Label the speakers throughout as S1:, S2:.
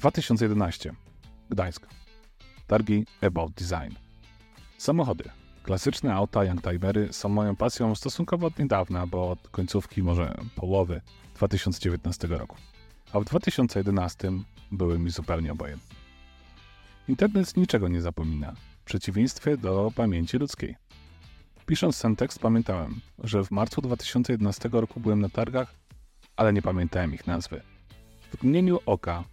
S1: 2011. Gdańsk. Targi About Design. Samochody. Klasyczne auta Youngtimery są moją pasją stosunkowo od niedawna, bo od końcówki może połowy 2019 roku. A w 2011 były mi zupełnie obojętne. Internet niczego nie zapomina, w przeciwieństwie do pamięci ludzkiej. Pisząc ten tekst pamiętałem, że w marcu 2011 roku byłem na targach, ale nie pamiętałem ich nazwy. W mgnieniu oka,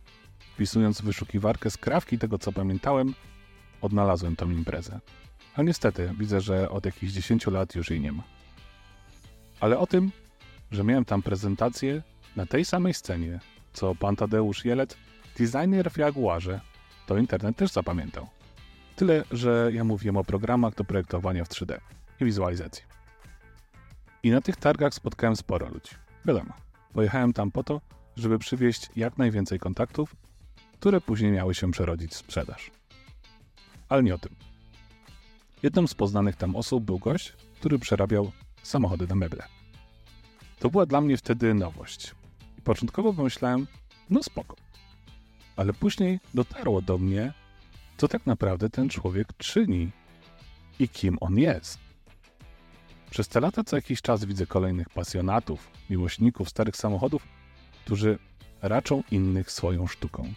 S1: wpisując w wyszukiwarkę skrawki tego, co pamiętałem, odnalazłem tą imprezę. A niestety widzę, że od jakichś 10 lat już jej nie ma. Ale o tym, że miałem tam prezentację na tej samej scenie, co pan Tadeusz Jelet, designer w Jaguarze, to internet też zapamiętał. Tyle, że ja mówiłem o programach do projektowania w 3D i wizualizacji. I na tych targach spotkałem sporo ludzi. Wiadomo, pojechałem tam po to, żeby przywieźć jak najwięcej kontaktów, które później miały się przerodzić w sprzedaż. Ale nie o tym. Jedną z poznanych tam osób był gość, który przerabiał samochody na meble. To była dla mnie wtedy nowość. I początkowo pomyślałem, no spoko. Ale później dotarło do mnie, co tak naprawdę ten człowiek czyni i kim on jest. Przez te lata co jakiś czas widzę kolejnych pasjonatów, miłośników starych samochodów, którzy raczą innych swoją sztuką.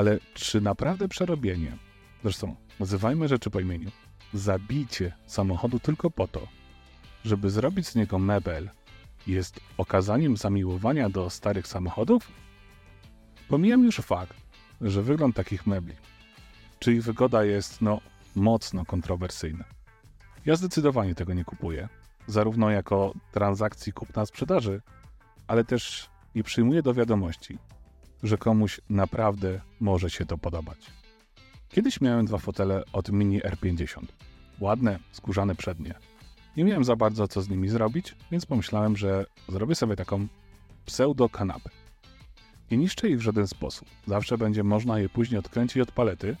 S1: Ale czy naprawdę przerobienie, zresztą nazywajmy rzeczy po imieniu, zabicie samochodu tylko po to, żeby zrobić z niego mebel, jest okazaniem zamiłowania do starych samochodów? Pomijam już fakt, że wygląd takich mebli, czy ich wygoda jest, no, mocno kontrowersyjna. Ja zdecydowanie tego nie kupuję, zarówno jako transakcji kupna-sprzedaży, ale też i przyjmuję do wiadomości, że komuś naprawdę może się to podobać. Kiedyś miałem dwa fotele od Mini R50. Ładne, skórzane przednie. Nie miałem za bardzo co z nimi zrobić, więc pomyślałem, że zrobię sobie taką pseudo-kanapę. Nie niszczę ich w żaden sposób. Zawsze będzie można je później odkręcić od palety,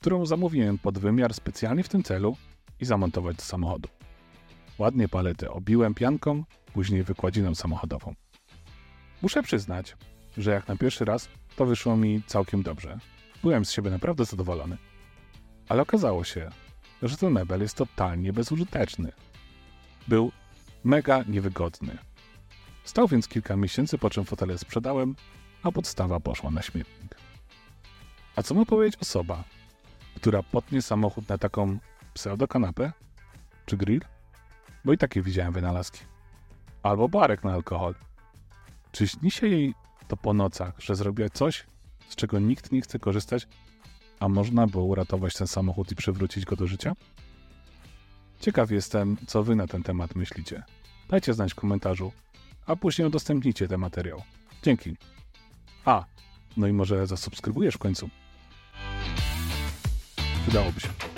S1: którą zamówiłem pod wymiar specjalnie w tym celu i zamontować do samochodu. Ładnie paletę obiłem pianką, później wykładziną samochodową. Muszę przyznać, że jak na pierwszy raz to wyszło mi całkiem dobrze. Byłem z siebie naprawdę zadowolony. Ale okazało się, że ten mebel jest totalnie bezużyteczny. Był mega niewygodny. Stał więc kilka miesięcy, po czym fotele sprzedałem, a podstawa poszła na śmietnik. A co ma powiedzieć osoba, która potnie samochód na taką pseudo-kanapę? Czy grill? Bo i takie widziałem wynalazki. Albo barek na alkohol. Czy śni się jej to po nocach, że zrobiła coś, z czego nikt nie chce korzystać, a można było uratować ten samochód i przywrócić go do życia? Ciekaw jestem, co wy na ten temat myślicie. Dajcie znać w komentarzu, a później udostępnijcie ten materiał. Dzięki. A, no i może zasubskrybujesz w końcu. Wydałoby się.